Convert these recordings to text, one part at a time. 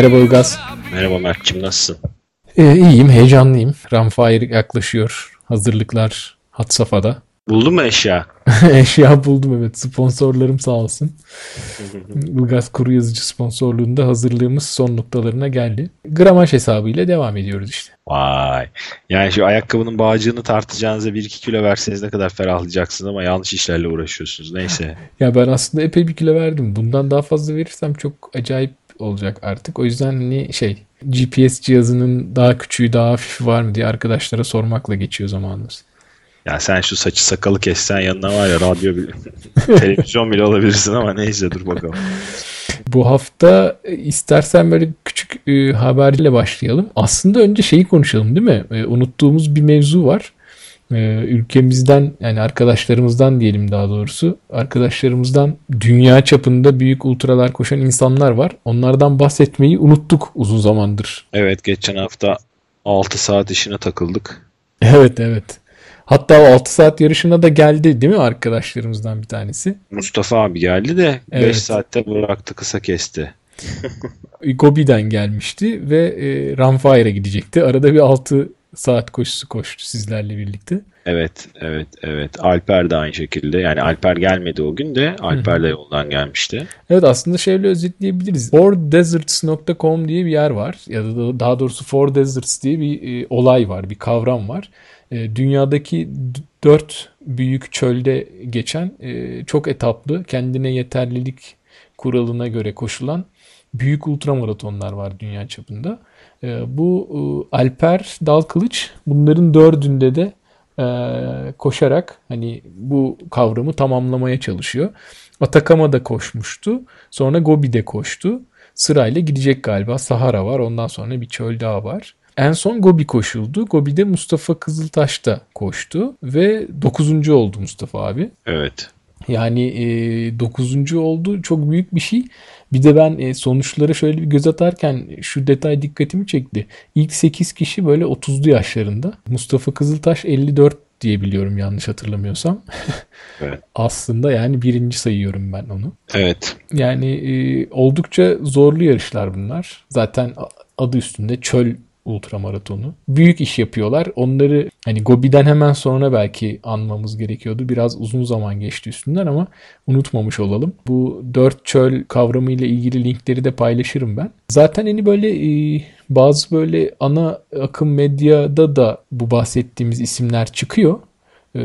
Merhaba Ilgaz. Merhaba Mert'cim nasılsın? Ee, iyiyim, heyecanlıyım. Ramfire yaklaşıyor. Hazırlıklar hat safhada. Buldun mu eşya? eşya buldum evet. Sponsorlarım sağ olsun. Ilgaz kuru yazıcı sponsorluğunda hazırlığımız son noktalarına geldi. Gramaj hesabıyla devam ediyoruz işte. Vay. Yani şu ayakkabının bağcığını tartacağınıza 1-2 kilo verseniz ne kadar ferahlayacaksınız ama yanlış işlerle uğraşıyorsunuz. Neyse. ya ben aslında epey bir kilo verdim. Bundan daha fazla verirsem çok acayip olacak artık. O yüzden hani şey GPS cihazının daha küçüğü daha hafifi var mı diye arkadaşlara sormakla geçiyor zamanımız. Ya sen şu saçı sakalı kessen yanına var ya radyo bile, televizyon bile olabilirsin ama neyse dur bakalım. Bu hafta e, istersen böyle küçük e, haberle başlayalım. Aslında önce şeyi konuşalım değil mi? E, unuttuğumuz bir mevzu var e, ülkemizden yani arkadaşlarımızdan diyelim daha doğrusu arkadaşlarımızdan dünya çapında büyük ultralar koşan insanlar var. Onlardan bahsetmeyi unuttuk uzun zamandır. Evet geçen hafta 6 saat işine takıldık. Evet evet. Hatta o 6 saat yarışına da geldi değil mi arkadaşlarımızdan bir tanesi? Mustafa abi geldi de evet. 5 saatte bıraktı kısa kesti. Gobi'den gelmişti ve e, Runfire'a gidecekti. Arada bir 6 saat koşusu koştu sizlerle birlikte. Evet, evet, evet. Alper de aynı şekilde. Yani Alper gelmedi o gün de Alper de yoldan gelmişti. Evet aslında şöyle özetleyebiliriz. fourdeserts.com diye bir yer var. Ya da daha doğrusu Four Deserts diye bir e, olay var, bir kavram var. E, dünyadaki dört büyük çölde geçen e, çok etaplı, kendine yeterlilik kuralına göre koşulan büyük ultramaratonlar var dünya çapında. Ee, bu e, Alper Dalkılıç bunların dördünde de e, koşarak hani bu kavramı tamamlamaya çalışıyor. Atakama'da koşmuştu. Sonra Gobi'de koştu. Sırayla gidecek galiba. Sahara var. Ondan sonra bir çöl daha var. En son Gobi koşuldu. Gobi'de Mustafa Kızıltaş da koştu. Ve 9. oldu Mustafa abi. Evet. Yani e, 9. oldu. Çok büyük bir şey. Bir de ben e, sonuçlara şöyle bir göz atarken şu detay dikkatimi çekti. İlk 8 kişi böyle 30'lu yaşlarında. Mustafa Kızıltaş 54 diye biliyorum yanlış hatırlamıyorsam. Evet. Aslında yani birinci sayıyorum ben onu. Evet. Yani e, oldukça zorlu yarışlar bunlar. Zaten adı üstünde çöl ultramaratonu. Büyük iş yapıyorlar. Onları hani Gobi'den hemen sonra belki anmamız gerekiyordu. Biraz uzun zaman geçti üstünden ama unutmamış olalım. Bu dört çöl kavramı ile ilgili linkleri de paylaşırım ben. Zaten hani böyle e, bazı böyle ana akım medyada da bu bahsettiğimiz isimler çıkıyor. Ee,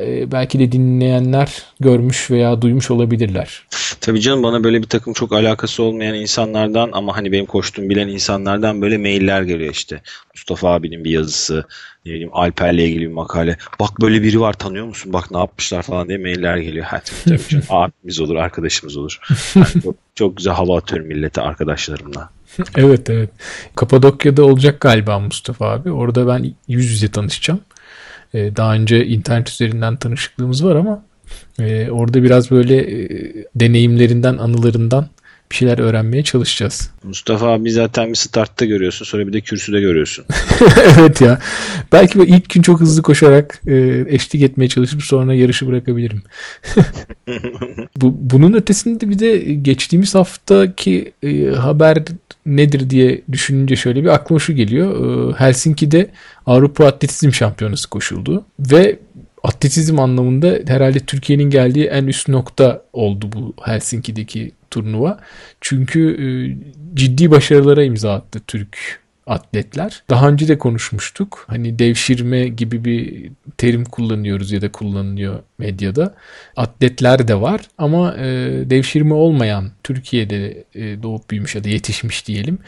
e, belki de dinleyenler görmüş veya duymuş olabilirler. Tabii canım bana böyle bir takım çok alakası olmayan insanlardan ama hani benim koştuğum bilen insanlardan böyle mailler geliyor işte. Mustafa abinin bir yazısı, ne bileyim Alper'le ilgili bir makale. Bak böyle biri var tanıyor musun? Bak ne yapmışlar falan diye mailler geliyor. Ha, tabii, tabii canım. Abimiz olur, arkadaşımız olur. Yani çok, çok güzel hava atıyorum millete arkadaşlarımla. evet evet. Kapadokya'da olacak galiba Mustafa abi. Orada ben yüz yüze tanışacağım. E, daha önce internet üzerinden tanışıklığımız var ama e, orada biraz böyle e, deneyimlerinden, anılarından bir şeyler öğrenmeye çalışacağız. Mustafa abi zaten bir startta görüyorsun sonra bir de kürsüde görüyorsun. evet ya. Belki ilk gün çok hızlı koşarak e, eşlik etmeye çalışıp sonra yarışı bırakabilirim. Bu, bunun ötesinde bir de geçtiğimiz haftaki e, haber nedir diye düşününce şöyle bir aklıma şu geliyor. E, Helsinki'de Avrupa Atletizm Şampiyonası koşuldu ve atletizm anlamında herhalde Türkiye'nin geldiği en üst nokta oldu bu Helsinki'deki turnuva. Çünkü e, ciddi başarılara imza attı Türk atletler. Daha önce de konuşmuştuk. Hani devşirme gibi bir terim kullanıyoruz ya da kullanılıyor medyada. Atletler de var ama e, devşirme olmayan Türkiye'de e, doğup büyümüş ya da yetişmiş diyelim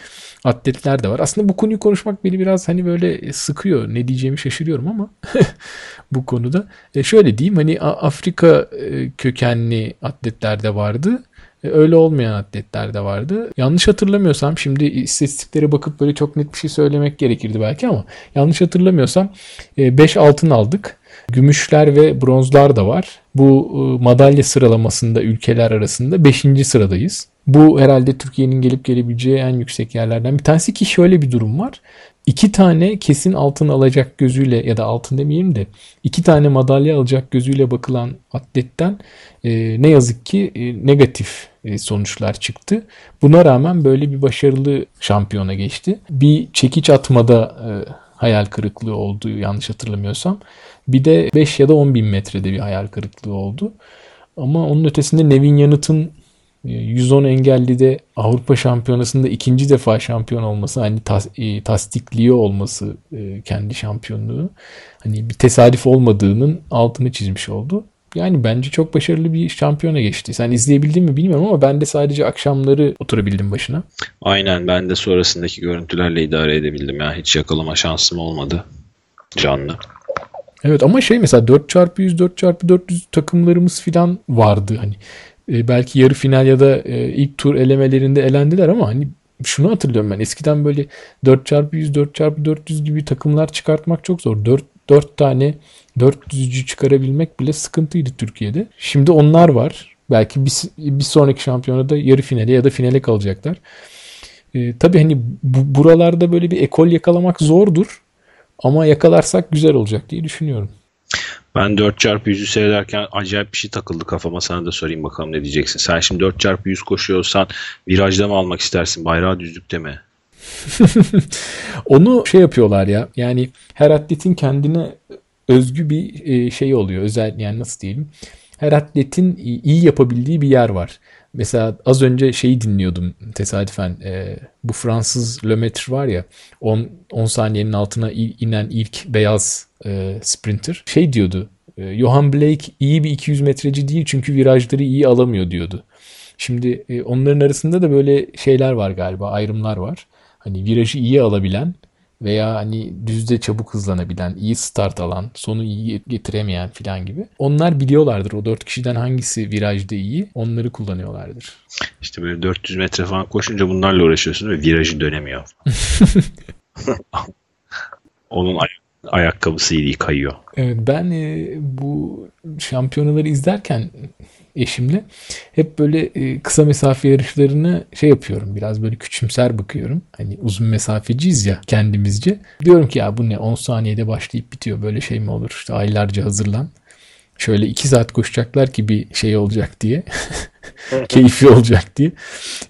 atletler de var. Aslında bu konuyu konuşmak beni biraz hani böyle sıkıyor. Ne diyeceğimi şaşırıyorum ama bu konuda. E, şöyle diyeyim hani Afrika e, kökenli atletler de vardı. E, öyle olmayan atletler de vardı. Yanlış hatırlamıyorsam şimdi istatistiklere bakıp böyle çok net bir şey söylemek gerekirdi belki ama yanlış hatırlamıyorsam 5 e, altın aldık. Gümüşler ve bronzlar da var. Bu e, madalya sıralamasında ülkeler arasında 5. sıradayız. Bu herhalde Türkiye'nin gelip gelebileceği en yüksek yerlerden bir tanesi ki şöyle bir durum var. İki tane kesin altın alacak gözüyle ya da altın demeyelim de iki tane madalya alacak gözüyle bakılan atletten e, ne yazık ki e, negatif e, sonuçlar çıktı. Buna rağmen böyle bir başarılı şampiyona geçti. Bir çekiç atmada e, hayal kırıklığı oldu yanlış hatırlamıyorsam. Bir de 5 ya da 10 bin metrede bir hayal kırıklığı oldu. Ama onun ötesinde Nevin Yanıt'ın 110 engelli de Avrupa Şampiyonası'nda ikinci defa şampiyon olması, hani tas, e, tasdikliyor olması e, kendi şampiyonluğu, hani bir tesadüf olmadığının altını çizmiş oldu. Yani bence çok başarılı bir şampiyona geçti. Sen izleyebildin mi bilmiyorum ama ben de sadece akşamları oturabildim başına. Aynen ben de sonrasındaki görüntülerle idare edebildim ya. Hiç yakalama şansım olmadı canlı. Evet ama şey mesela 4x100 4x400 takımlarımız falan vardı hani. E, belki yarı final ya da e, ilk tur elemelerinde elendiler ama hani şunu hatırlıyorum ben. Eskiden böyle 4x100 4x400 gibi takımlar çıkartmak çok zor. 4 4 tane 400'cü çıkarabilmek bile sıkıntıydı Türkiye'de. Şimdi onlar var. Belki bir, bir sonraki şampiyonada yarı finale ya da finale kalacaklar. Ee, tabii hani bu, buralarda böyle bir ekol yakalamak zordur. Ama yakalarsak güzel olacak diye düşünüyorum. Ben 4x100'ü seyrederken acayip bir şey takıldı kafama. Sana da sorayım bakalım ne diyeceksin. Sen şimdi 4x100 koşuyorsan virajda mı almak istersin? Bayrağı düzlükte mi? Onu şey yapıyorlar ya. Yani her atletin kendine özgü bir e, şey oluyor. Özel yani nasıl diyelim? Her atletin iyi yapabildiği bir yer var. Mesela az önce şeyi dinliyordum tesadüfen. E, bu Fransız Lemaitre var ya 10, 10 saniyenin altına inen ilk beyaz e, sprinter. Şey diyordu. E, Johan Blake iyi bir 200 metreci değil çünkü virajları iyi alamıyor diyordu. Şimdi e, onların arasında da böyle şeyler var galiba ayrımlar var. Hani virajı iyi alabilen veya hani düzde çabuk hızlanabilen, iyi start alan, sonu iyi getiremeyen filan gibi. Onlar biliyorlardır o dört kişiden hangisi virajda iyi onları kullanıyorlardır. İşte böyle 400 metre falan koşunca bunlarla uğraşıyorsun ve virajı dönemiyor. Onun ay ayakkabısı iyi kayıyor. Evet ben e, bu şampiyonaları izlerken eşimle hep böyle e, kısa mesafe yarışlarını şey yapıyorum biraz böyle küçümser bakıyorum. Hani uzun mesafeciyiz ya kendimizce. Diyorum ki ya bu ne 10 saniyede başlayıp bitiyor böyle şey mi olur işte aylarca hazırlan. Şöyle 2 saat koşacaklar ki bir şey olacak diye. Keyifli olacak diye.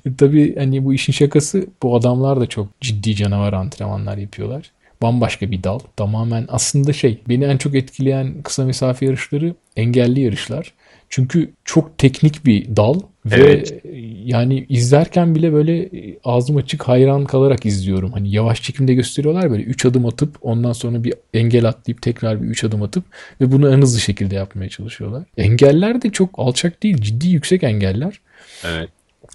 E, tabii hani bu işin şakası bu adamlar da çok ciddi canavar antrenmanlar yapıyorlar bambaşka bir dal. Tamamen aslında şey beni en çok etkileyen kısa mesafe yarışları engelli yarışlar. Çünkü çok teknik bir dal ve evet. yani izlerken bile böyle ağzım açık hayran kalarak izliyorum. Hani yavaş çekimde gösteriyorlar böyle 3 adım atıp ondan sonra bir engel atlayıp tekrar bir 3 adım atıp ve bunu en hızlı şekilde yapmaya çalışıyorlar. Engeller de çok alçak değil ciddi yüksek engeller. Evet.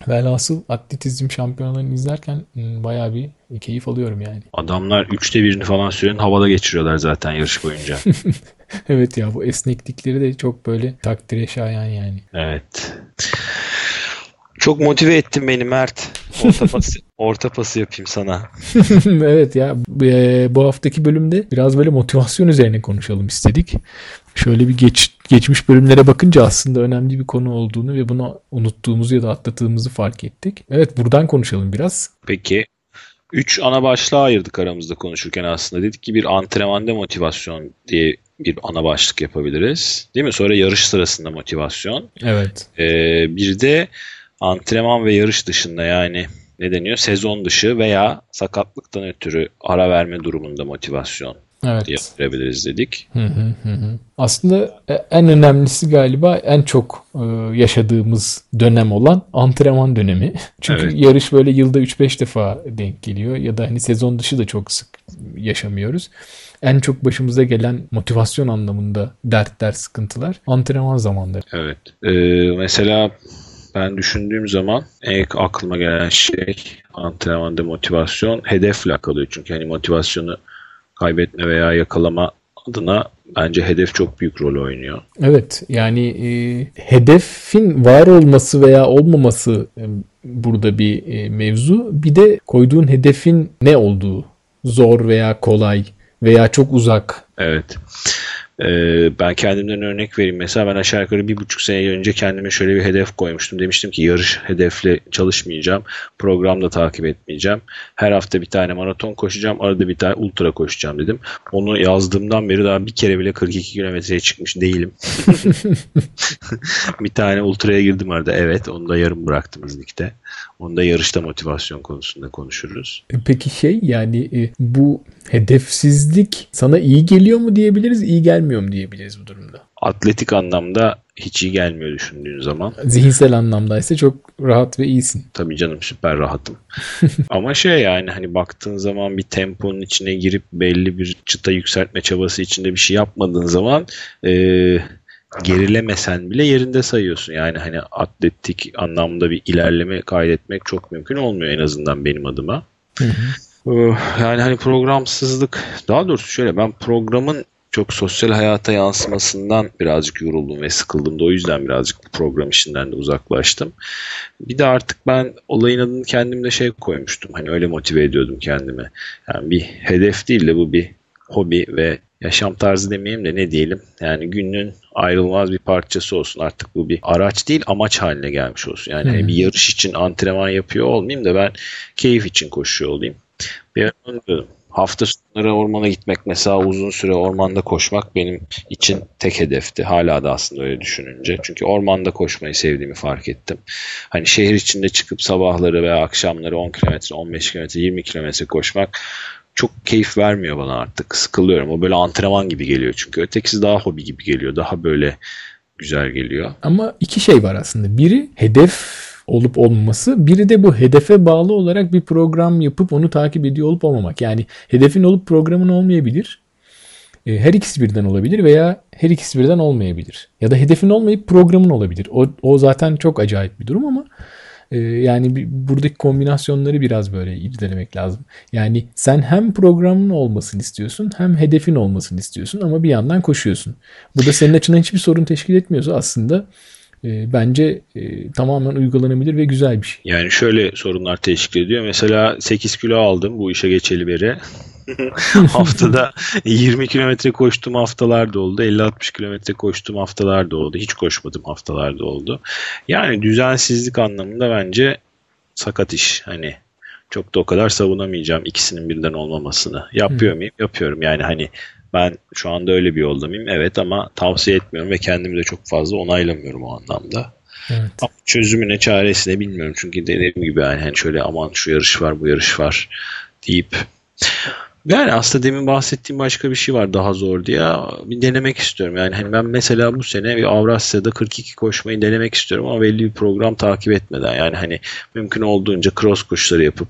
Velhasıl atletizm şampiyonalarını izlerken ıı, bayağı bir keyif alıyorum yani. Adamlar üçte birini falan süren havada geçiriyorlar zaten yarış boyunca. evet ya bu esneklikleri de çok böyle takdire şayan yani. Evet. Çok motive ettin beni Mert. Orta pası, orta pası yapayım sana. evet ya bu haftaki bölümde biraz böyle motivasyon üzerine konuşalım istedik. Şöyle bir geç, geçmiş bölümlere bakınca aslında önemli bir konu olduğunu ve bunu unuttuğumuzu ya da atladığımızı fark ettik. Evet buradan konuşalım biraz. Peki. Üç ana başlığa ayırdık aramızda konuşurken aslında. Dedik ki bir antrenmanda motivasyon diye bir ana başlık yapabiliriz. Değil mi? Sonra yarış sırasında motivasyon. Evet. Ee, bir de antrenman ve yarış dışında yani ne deniyor? Sezon dışı veya sakatlıktan ötürü ara verme durumunda motivasyon. Evet. diye verebiliriz dedik. Hı hı hı. Aslında e, en önemlisi galiba en çok e, yaşadığımız dönem olan antrenman dönemi. Çünkü evet. yarış böyle yılda 3-5 defa denk geliyor ya da hani sezon dışı da çok sık yaşamıyoruz. En çok başımıza gelen motivasyon anlamında dertler, sıkıntılar antrenman zamanları. Evet. Ee, mesela ben düşündüğüm zaman ilk aklıma gelen şey antrenmanda motivasyon hedefle kalıyor. Çünkü hani motivasyonu kaybetme veya yakalama adına bence hedef çok büyük rol oynuyor. Evet yani e, hedefin var olması veya olmaması e, burada bir e, mevzu. Bir de koyduğun hedefin ne olduğu zor veya kolay veya çok uzak. Evet. Ee, ben kendimden örnek vereyim. Mesela ben aşağı yukarı bir buçuk sene önce kendime şöyle bir hedef koymuştum. Demiştim ki yarış hedefle çalışmayacağım. Programda takip etmeyeceğim. Her hafta bir tane maraton koşacağım. Arada bir tane ultra koşacağım dedim. Onu yazdığımdan beri daha bir kere bile 42 kilometreye çıkmış değilim. bir tane ultraya girdim arada. Evet onu da yarım bıraktım izlikte. Onu da yarışta motivasyon konusunda konuşuruz. E, peki şey yani e, bu hedefsizlik sana iyi geliyor mu diyebiliriz, iyi gelmiyor mu diyebiliriz bu durumda? Atletik anlamda hiç iyi gelmiyor düşündüğün zaman. Zihinsel anlamda ise çok rahat ve iyisin. Tabii canım süper rahatım. Ama şey yani hani baktığın zaman bir temponun içine girip belli bir çıta yükseltme çabası içinde bir şey yapmadığın zaman e, gerilemesen bile yerinde sayıyorsun. Yani hani atletik anlamda bir ilerleme kaydetmek çok mümkün olmuyor en azından benim adıma. Hı hı. Ee, yani hani programsızlık daha doğrusu şöyle ben programın çok sosyal hayata yansımasından birazcık yoruldum ve sıkıldım da o yüzden birazcık bu program işinden de uzaklaştım. Bir de artık ben olayın adını kendimde şey koymuştum. Hani öyle motive ediyordum kendimi. Yani bir hedef değil de bu bir hobi ve yaşam tarzı demeyeyim de ne diyelim. Yani günün ayrılmaz bir parçası olsun. Artık bu bir araç değil amaç haline gelmiş olsun. Yani hmm. bir yarış için antrenman yapıyor olmayayım da ben keyif için koşuyor olayım. Bir onu Hafta sonları ormana gitmek mesela uzun süre ormanda koşmak benim için tek hedefti. Hala da aslında öyle düşününce. Çünkü ormanda koşmayı sevdiğimi fark ettim. Hani şehir içinde çıkıp sabahları veya akşamları 10 kilometre, 15 kilometre, 20 kilometre koşmak çok keyif vermiyor bana artık. Sıkılıyorum. O böyle antrenman gibi geliyor çünkü. Ötekisi daha hobi gibi geliyor. Daha böyle güzel geliyor. Ama iki şey var aslında. Biri hedef olup olmaması. Biri de bu hedefe bağlı olarak bir program yapıp onu takip ediyor olup olmamak. Yani hedefin olup programın olmayabilir. E, her ikisi birden olabilir veya her ikisi birden olmayabilir. Ya da hedefin olmayıp programın olabilir. O, o zaten çok acayip bir durum ama ee, yani buradaki kombinasyonları biraz böyle irdelemek lazım. Yani sen hem programın olmasını istiyorsun hem hedefin olmasını istiyorsun ama bir yandan koşuyorsun. Bu da senin açından hiçbir sorun teşkil etmiyorsa aslında e, bence e, tamamen uygulanabilir ve güzel bir şey. Yani şöyle sorunlar teşkil ediyor. Mesela 8 kilo aldım bu işe geçeli beri. Haftada 20 kilometre koştuğum haftalar da oldu. 50-60 kilometre koştuğum haftalar da oldu. Hiç koşmadım haftalar da oldu. Yani düzensizlik anlamında bence sakat iş. Hani çok da o kadar savunamayacağım ikisinin birden olmamasını. Yapıyor hmm. muyum? Yapıyorum. Yani hani ben şu anda öyle bir yolda mıyım? Evet ama tavsiye etmiyorum ve kendimi de çok fazla onaylamıyorum o anlamda. Evet. Ama çözümü ne çaresi ne bilmiyorum. Çünkü dediğim gibi yani hani şöyle aman şu yarış var bu yarış var deyip yani aslında demin bahsettiğim başka bir şey var daha zor diye. Bir denemek istiyorum. Yani hani ben mesela bu sene bir Avrasya'da 42 koşmayı denemek istiyorum ama belli bir program takip etmeden. Yani hani mümkün olduğunca cross koşuları yapıp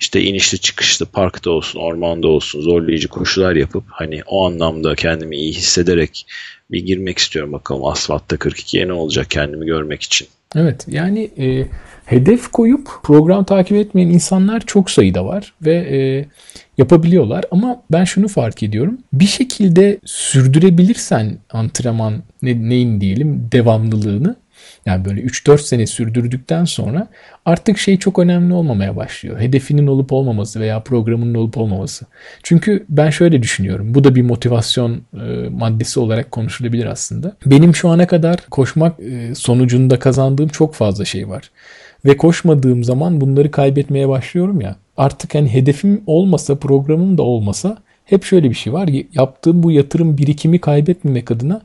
işte inişli çıkışlı parkta olsun, ormanda olsun zorlayıcı koşular yapıp hani o anlamda kendimi iyi hissederek bir girmek istiyorum bakalım asfaltta 42'ye ne olacak kendimi görmek için. Evet yani e, hedef koyup program takip etmeyen insanlar çok sayıda var ve e, yapabiliyorlar ama ben şunu fark ediyorum. Bir şekilde sürdürebilirsen antrenman ne, neyin diyelim devamlılığını yani böyle 3-4 sene sürdürdükten sonra artık şey çok önemli olmamaya başlıyor. Hedefinin olup olmaması veya programının olup olmaması. Çünkü ben şöyle düşünüyorum. Bu da bir motivasyon e, maddesi olarak konuşulabilir aslında. Benim şu ana kadar koşmak e, sonucunda kazandığım çok fazla şey var. Ve koşmadığım zaman bunları kaybetmeye başlıyorum ya. Artık hani hedefim olmasa, programım da olmasa hep şöyle bir şey var. Yaptığım bu yatırım birikimi kaybetmemek adına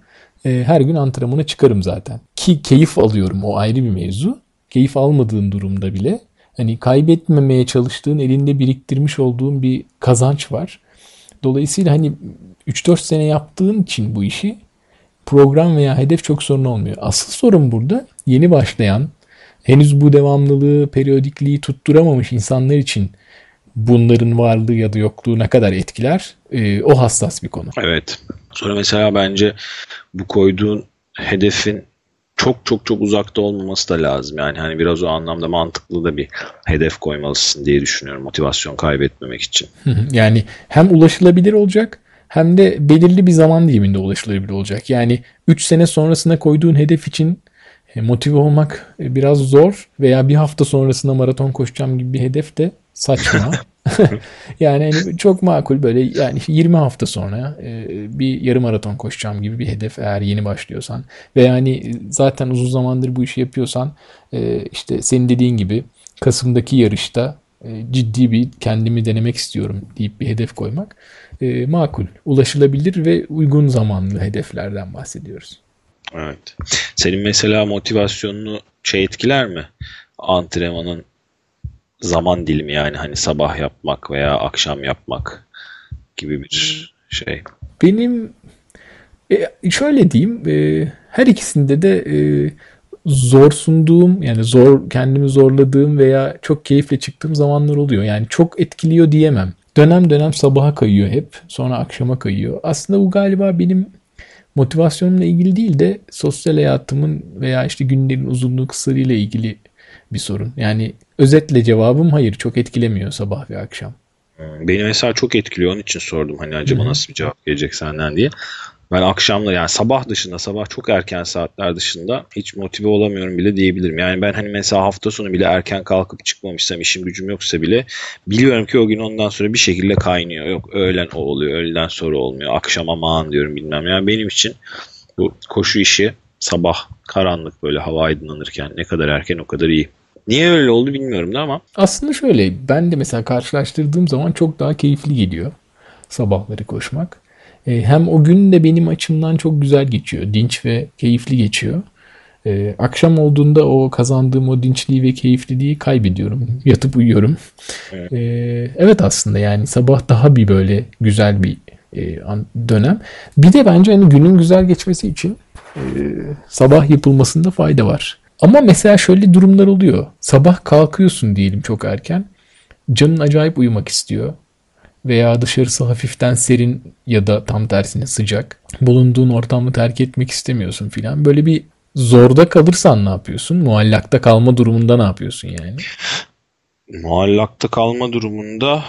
e, her gün antrenmana çıkarım zaten. Ki keyif alıyorum o ayrı bir mevzu. Keyif almadığın durumda bile hani kaybetmemeye çalıştığın elinde biriktirmiş olduğun bir kazanç var. Dolayısıyla hani 3-4 sene yaptığın için bu işi program veya hedef çok sorun olmuyor. Asıl sorun burada yeni başlayan, henüz bu devamlılığı, periyodikliği tutturamamış insanlar için bunların varlığı ya da yokluğu ne kadar etkiler e, o hassas bir konu. Evet. Sonra mesela bence bu koyduğun hedefin çok çok çok uzakta olmaması da lazım. Yani hani biraz o anlamda mantıklı da bir hedef koymalısın diye düşünüyorum motivasyon kaybetmemek için. yani hem ulaşılabilir olacak hem de belirli bir zaman diliminde ulaşılabilir olacak. Yani 3 sene sonrasına koyduğun hedef için e, motive olmak e, biraz zor veya bir hafta sonrasında maraton koşacağım gibi bir hedef de saçma. yani hani çok makul böyle yani 20 hafta sonra e, bir yarım maraton koşacağım gibi bir hedef eğer yeni başlıyorsan ve yani zaten uzun zamandır bu işi yapıyorsan işte senin dediğin gibi Kasım'daki yarışta ciddi bir kendimi denemek istiyorum deyip bir hedef koymak makul, ulaşılabilir ve uygun zamanlı hedeflerden bahsediyoruz. Evet. Senin mesela motivasyonunu şey etkiler mi? Antrenmanın zaman dilimi yani hani sabah yapmak veya akşam yapmak gibi bir şey. Benim e, şöyle diyeyim e, her ikisinde de e, zor sunduğum yani zor kendimi zorladığım veya çok keyifle çıktığım zamanlar oluyor. Yani çok etkiliyor diyemem. Dönem dönem sabaha kayıyor hep sonra akşama kayıyor. Aslında bu galiba benim motivasyonumla ilgili değil de sosyal hayatımın veya işte günlerin uzunluğu kısalığı ile ilgili bir sorun. Yani özetle cevabım hayır çok etkilemiyor sabah ve akşam. Hmm, beni mesela çok etkiliyor onun için sordum hani acaba nasıl bir cevap gelecek senden diye. Ben akşamla yani sabah dışında sabah çok erken saatler dışında hiç motive olamıyorum bile diyebilirim. Yani ben hani mesela hafta sonu bile erken kalkıp çıkmamışsam işim gücüm yoksa bile biliyorum ki o gün ondan sonra bir şekilde kaynıyor. Yok öğlen o oluyor öğleden sonra olmuyor. Akşam aman diyorum bilmem. Yani benim için bu koşu işi sabah karanlık böyle hava aydınlanırken ne kadar erken o kadar iyi. Niye öyle oldu bilmiyorum da ama. Aslında şöyle ben de mesela karşılaştırdığım zaman çok daha keyifli geliyor sabahları koşmak. E, hem o gün de benim açımdan çok güzel geçiyor. Dinç ve keyifli geçiyor. E, akşam olduğunda o kazandığım o dinçliği ve keyifliliği kaybediyorum. Yatıp uyuyorum. Evet, e, evet aslında yani sabah daha bir böyle güzel bir e, dönem. Bir de bence hani günün güzel geçmesi için e, sabah yapılmasında fayda var. Ama mesela şöyle durumlar oluyor. Sabah kalkıyorsun diyelim çok erken. Canın acayip uyumak istiyor veya dışarısı hafiften serin ya da tam tersine sıcak. Bulunduğun ortamı terk etmek istemiyorsun filan. Böyle bir zorda kalırsan ne yapıyorsun? Muallakta kalma durumunda ne yapıyorsun yani? Muallakta kalma durumunda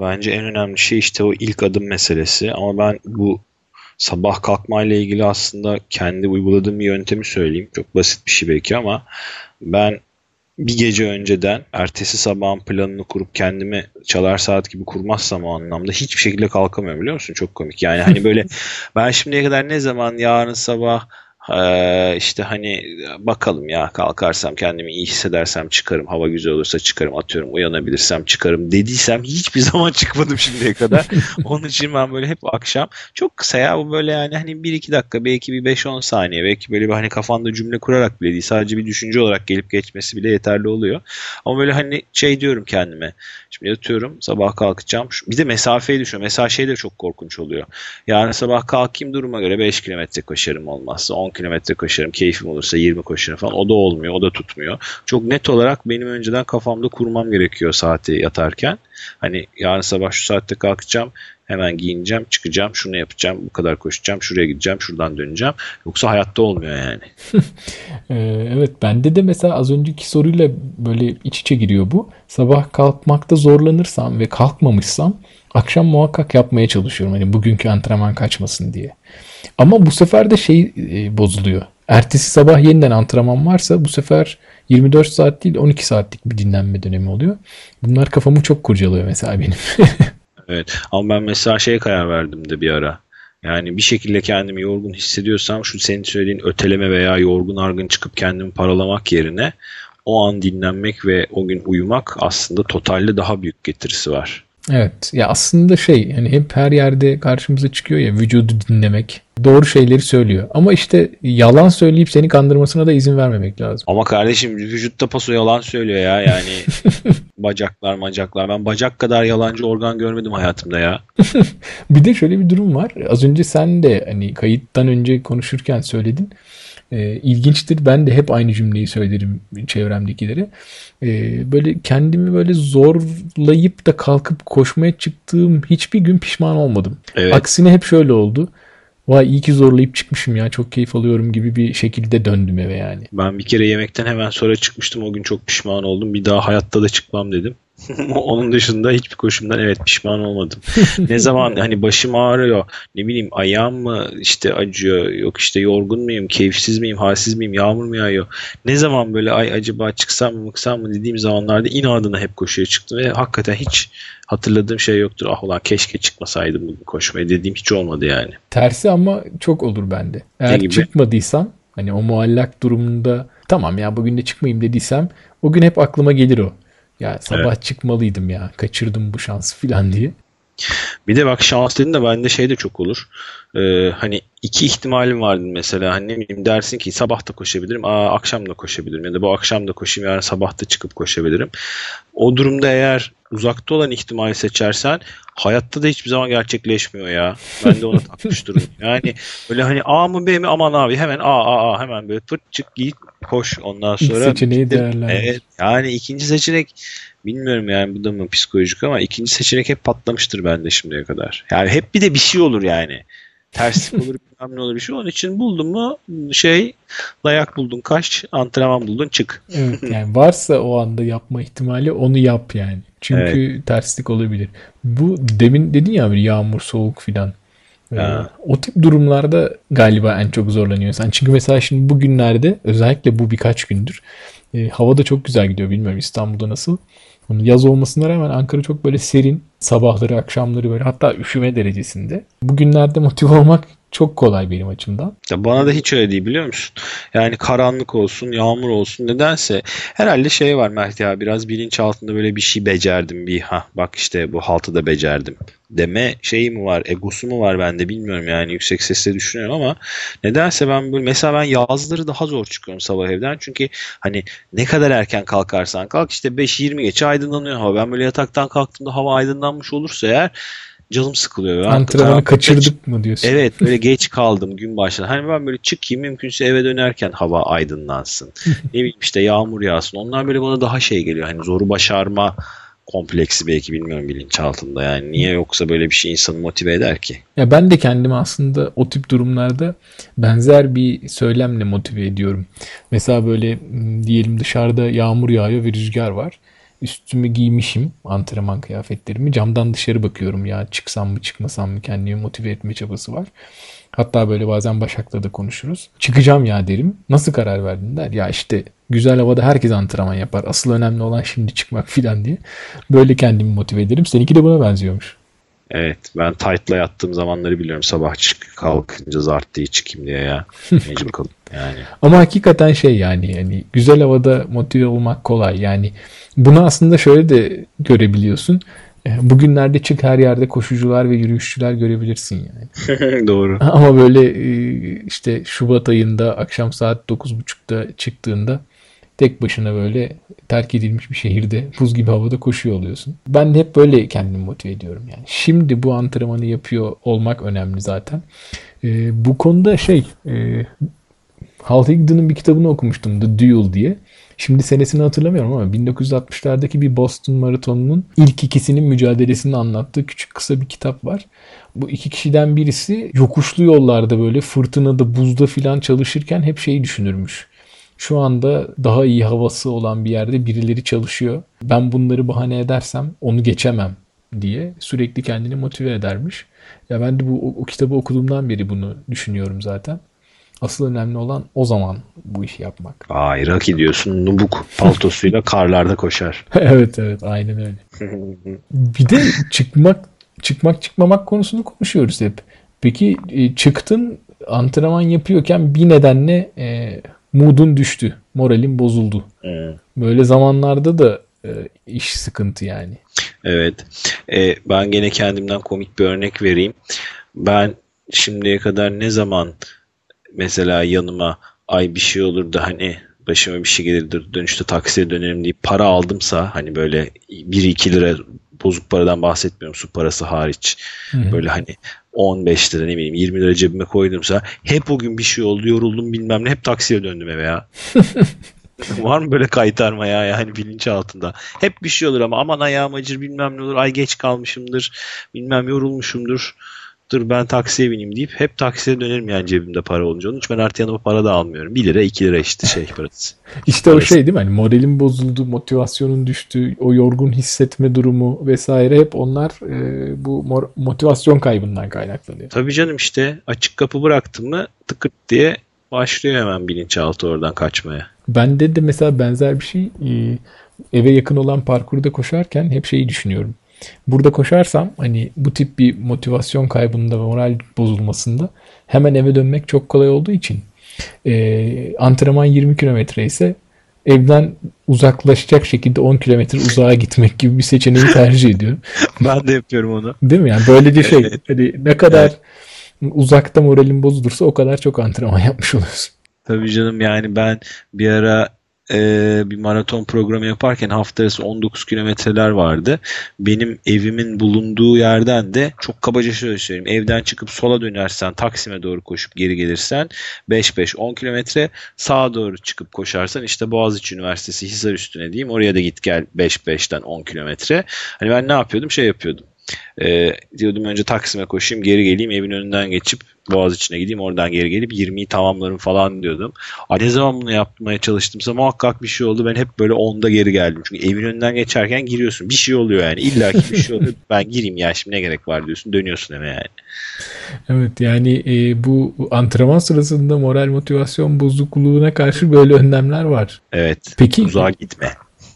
bence en önemli şey işte o ilk adım meselesi. Ama ben bu sabah kalkmayla ilgili aslında kendi uyguladığım bir yöntemi söyleyeyim. Çok basit bir şey belki ama ben bir gece önceden ertesi sabahın planını kurup kendimi çalar saat gibi kurmazsam o anlamda hiçbir şekilde kalkamıyorum biliyor musun? Çok komik. Yani hani böyle ben şimdiye kadar ne zaman yarın sabah ee, işte hani bakalım ya kalkarsam kendimi iyi hissedersem çıkarım hava güzel olursa çıkarım atıyorum uyanabilirsem çıkarım dediysem hiçbir zaman çıkmadım şimdiye kadar. Onun için ben böyle hep akşam çok kısa ya bu böyle yani hani 1-2 dakika belki bir 5-10 saniye belki böyle bir hani kafanda cümle kurarak bile değil sadece bir düşünce olarak gelip geçmesi bile yeterli oluyor. Ama böyle hani şey diyorum kendime şimdi yatıyorum sabah kalkacağım bir de mesafeyi düşünüyorum mesela şey de çok korkunç oluyor. Yani sabah kalkayım duruma göre 5 kilometre koşarım olmazsa 10 kilometre koşarım. Keyfim olursa 20 koşarım falan. O da olmuyor. O da tutmuyor. Çok net olarak benim önceden kafamda kurmam gerekiyor saati yatarken. Hani yarın sabah şu saatte kalkacağım. Hemen giyineceğim, çıkacağım, şunu yapacağım, bu kadar koşacağım, şuraya gideceğim, şuradan döneceğim. Yoksa hayatta olmuyor yani. Ee, evet bende de mesela az önceki soruyla böyle iç içe giriyor bu. Sabah kalkmakta zorlanırsam ve kalkmamışsam akşam muhakkak yapmaya çalışıyorum. Hani bugünkü antrenman kaçmasın diye. Ama bu sefer de şey e, bozuluyor. Ertesi sabah yeniden antrenman varsa bu sefer 24 saat değil 12 saatlik bir dinlenme dönemi oluyor. Bunlar kafamı çok kurcalıyor mesela benim. evet ama ben mesela şeye karar verdim de bir ara. Yani bir şekilde kendimi yorgun hissediyorsam şu senin söylediğin öteleme veya yorgun argın çıkıp kendimi paralamak yerine o an dinlenmek ve o gün uyumak aslında totalde daha büyük getirisi var. Evet ya aslında şey hani hep her yerde karşımıza çıkıyor ya vücudu dinlemek. Doğru şeyleri söylüyor. Ama işte yalan söyleyip seni kandırmasına da izin vermemek lazım. Ama kardeşim vücutta paso yalan söylüyor ya yani bacaklar macaklar. Ben bacak kadar yalancı organ görmedim hayatımda ya. bir de şöyle bir durum var. Az önce sen de hani kayıttan önce konuşurken söyledin. E, ilginçtir. Ben de hep aynı cümleyi söylerim çevremdekilere. E, böyle kendimi böyle zorlayıp da kalkıp koşmaya çıktığım hiçbir gün pişman olmadım. Evet. Aksine hep şöyle oldu. Vay iyi ki zorlayıp çıkmışım ya çok keyif alıyorum gibi bir şekilde döndüm eve yani. Ben bir kere yemekten hemen sonra çıkmıştım o gün çok pişman oldum. Bir daha hayatta da çıkmam dedim. Onun dışında hiçbir koşumdan evet pişman olmadım. ne zaman hani başım ağrıyor, ne bileyim ayağım mı işte acıyor, yok işte yorgun muyum, keyifsiz miyim, halsiz miyim, yağmur mu yağıyor. Ne zaman böyle ay acaba çıksam mı mıksam mı dediğim zamanlarda inadına hep koşuya çıktım ve hakikaten hiç hatırladığım şey yoktur. Ah ulan keşke çıkmasaydım bugün koşmaya dediğim hiç olmadı yani. Tersi ama çok olur bende. Eğer çıkmadıysam hani o muallak durumunda tamam ya bugün de çıkmayayım dediysem o gün hep aklıma gelir o. Ya sabah evet. çıkmalıydım ya. Kaçırdım bu şansı falan diye. Bir de bak şans dedin de bende şey de çok olur. Ee, hani iki ihtimalim vardı mesela. Hani ne bileyim dersin ki sabah da koşabilirim. Aa akşam da koşabilirim. Ya da bu akşam da koşayım yarın sabah da çıkıp koşabilirim. O durumda eğer uzakta olan ihtimali seçersen hayatta da hiçbir zaman gerçekleşmiyor ya. Ben de ona takmış durum. Yani böyle hani A mı B mi aman abi hemen A A A hemen böyle fırt çık git koş ondan sonra. İlk seçeneği değerlendir. Evet yani ikinci seçenek bilmiyorum yani bu da mı psikolojik ama ikinci seçenek hep patlamıştır bende şimdiye kadar. Yani hep bir de bir şey olur yani. Terslik olur bilmem ne olur bir şey. Onun için buldun mu şey dayak buldun kaç antrenman buldun çık. Evet yani varsa o anda yapma ihtimali onu yap yani. Çünkü evet. terslik olabilir. Bu demin dedin ya bir yağmur soğuk filan. Ee, o tip durumlarda galiba en çok zorlanıyorsun. Çünkü mesela şimdi bugünlerde özellikle bu birkaç gündür e, hava da çok güzel gidiyor. Bilmiyorum İstanbul'da nasıl. Yaz olmasına rağmen Ankara çok böyle serin. Sabahları, akşamları böyle hatta üşüme derecesinde. Bugünlerde motive olmak çok kolay benim açımdan. Ya bana da hiç öyle değil biliyor musun? Yani karanlık olsun, yağmur olsun nedense herhalde şey var Mert ya biraz bilinç altında böyle bir şey becerdim bir ha bak işte bu haltı da becerdim deme şeyi mi var, egosu mu var bende bilmiyorum yani yüksek sesle düşünüyorum ama nedense ben böyle mesela ben yazları daha zor çıkıyorum sabah evden çünkü hani ne kadar erken kalkarsan kalk işte 5-20 geçe aydınlanıyor hava. Ben böyle yataktan kalktığımda hava aydınlanmış olursa eğer canım sıkılıyor. Ben Antrenmanı kaçırdık geç, mı diyorsun? Evet böyle geç kaldım gün başladı. Hani ben böyle çıkayım mümkünse eve dönerken hava aydınlansın. ne bileyim işte yağmur yağsın. Onlar böyle bana daha şey geliyor. Hani zoru başarma kompleksi belki bilmiyorum bilinçaltında. Yani niye yoksa böyle bir şey insanı motive eder ki? Ya ben de kendimi aslında o tip durumlarda benzer bir söylemle motive ediyorum. Mesela böyle diyelim dışarıda yağmur yağıyor ve rüzgar var üstümü giymişim antrenman kıyafetlerimi camdan dışarı bakıyorum ya çıksam mı çıkmasam mı kendimi motive etme çabası var. Hatta böyle bazen Başak'la da konuşuruz. Çıkacağım ya derim. Nasıl karar verdin der. Ya işte güzel havada herkes antrenman yapar. Asıl önemli olan şimdi çıkmak filan diye. Böyle kendimi motive ederim. Seninki de buna benziyormuş. Evet ben tight'la yattığım zamanları biliyorum sabah çık kalkınca zart diye çıkayım diye ya. Mecbur kalıp yani. Ama hakikaten şey yani yani güzel havada motive olmak kolay. Yani bunu aslında şöyle de görebiliyorsun. E, bugünlerde çık her yerde koşucular ve yürüyüşçüler görebilirsin yani. Doğru. Ama böyle e, işte Şubat ayında akşam saat 9.30'da çıktığında tek başına böyle terk edilmiş bir şehirde buz gibi havada koşuyor oluyorsun. Ben hep böyle kendimi motive ediyorum yani. Şimdi bu antrenmanı yapıyor olmak önemli zaten. Ee, bu konuda şey e, Hal Higdon'ın bir kitabını okumuştum The Duel diye. Şimdi senesini hatırlamıyorum ama 1960'lardaki bir Boston Maratonu'nun ilk ikisinin mücadelesini anlattığı küçük kısa bir kitap var. Bu iki kişiden birisi yokuşlu yollarda böyle fırtınada, buzda filan çalışırken hep şeyi düşünürmüş. Şu anda daha iyi havası olan bir yerde birileri çalışıyor. Ben bunları bahane edersem onu geçemem diye sürekli kendini motive edermiş. Ya ben de bu o, o kitabı okuduğumdan beri bunu düşünüyorum zaten. Asıl önemli olan o zaman bu işi yapmak. Aa Irak diyorsun. Nubuk paltosuyla karlarda koşar. evet evet aynen öyle. bir de çıkmak çıkmak çıkmamak konusunu konuşuyoruz hep. Peki e, çıktın antrenman yapıyorken bir nedenle e, moodun düştü. Moralin bozuldu. Hmm. Böyle zamanlarda da e, iş sıkıntı yani. Evet. E, ben gene kendimden komik bir örnek vereyim. Ben şimdiye kadar ne zaman mesela yanıma ay bir şey olur da hani başıma bir şey gelir dönüşte taksiye dönerim deyip para aldımsa hani böyle 1-2 lira bozuk paradan bahsetmiyorum su parası hariç. Hı-hı. Böyle hani 15 lira ne bileyim 20 lira cebime koydumsa hep o gün bir şey oldu yoruldum bilmem ne hep taksiye döndüm eve ya. Var mı böyle kaytarma ya yani bilinç altında? Hep bir şey olur ama aman ayağım acır bilmem ne olur ay geç kalmışımdır bilmem yorulmuşumdur dur ben taksiye bineyim deyip hep taksiye dönerim yani cebimde para olunca. Onun için ben artık yanıma para da almıyorum. 1 lira 2 lira işte şey parası. işte parası. o şey değil mi? Hani moralin bozuldu, motivasyonun düştü, o yorgun hissetme durumu vesaire hep onlar e, bu motivasyon kaybından kaynaklanıyor. Tabii canım işte açık kapı bıraktım mı tıkırt diye başlıyor hemen bilinçaltı oradan kaçmaya. Bende de mesela benzer bir şey e, eve yakın olan parkurda koşarken hep şeyi düşünüyorum Burada koşarsam hani bu tip bir motivasyon kaybında ve moral bozulmasında hemen eve dönmek çok kolay olduğu için e, antrenman 20 kilometre ise evden uzaklaşacak şekilde 10 kilometre uzağa gitmek gibi bir seçeneği tercih ediyorum. ben de yapıyorum onu. Değil mi? Yani böylece şey hani ne kadar evet. uzakta moralin bozulursa o kadar çok antrenman yapmış oluyorsun. Tabii canım yani ben bir ara e, bir maraton programı yaparken hafta arası 19 kilometreler vardı. Benim evimin bulunduğu yerden de çok kabaca şöyle söyleyeyim. Evden çıkıp sola dönersen Taksim'e doğru koşup geri gelirsen 5-5-10 kilometre sağa doğru çıkıp koşarsan işte Boğaziçi Üniversitesi Hisar üstüne diyeyim oraya da git gel 5-5'ten 10 kilometre. Hani ben ne yapıyordum? Şey yapıyordum. E, diyordum önce Taksim'e koşayım geri geleyim evin önünden geçip Boğaziçi'ne gideyim oradan geri gelip 20'yi tamamlarım falan diyordum. A, ne zaman bunu yapmaya çalıştımsa muhakkak bir şey oldu. Ben hep böyle 10'da geri geldim. Çünkü evin önünden geçerken giriyorsun. Bir şey oluyor yani. İlla ki bir şey oluyor. ben gireyim ya şimdi ne gerek var diyorsun. Dönüyorsun eve yani. Evet yani e, bu antrenman sırasında moral motivasyon bozukluğuna karşı böyle önlemler var. Evet. Peki uzağa gitme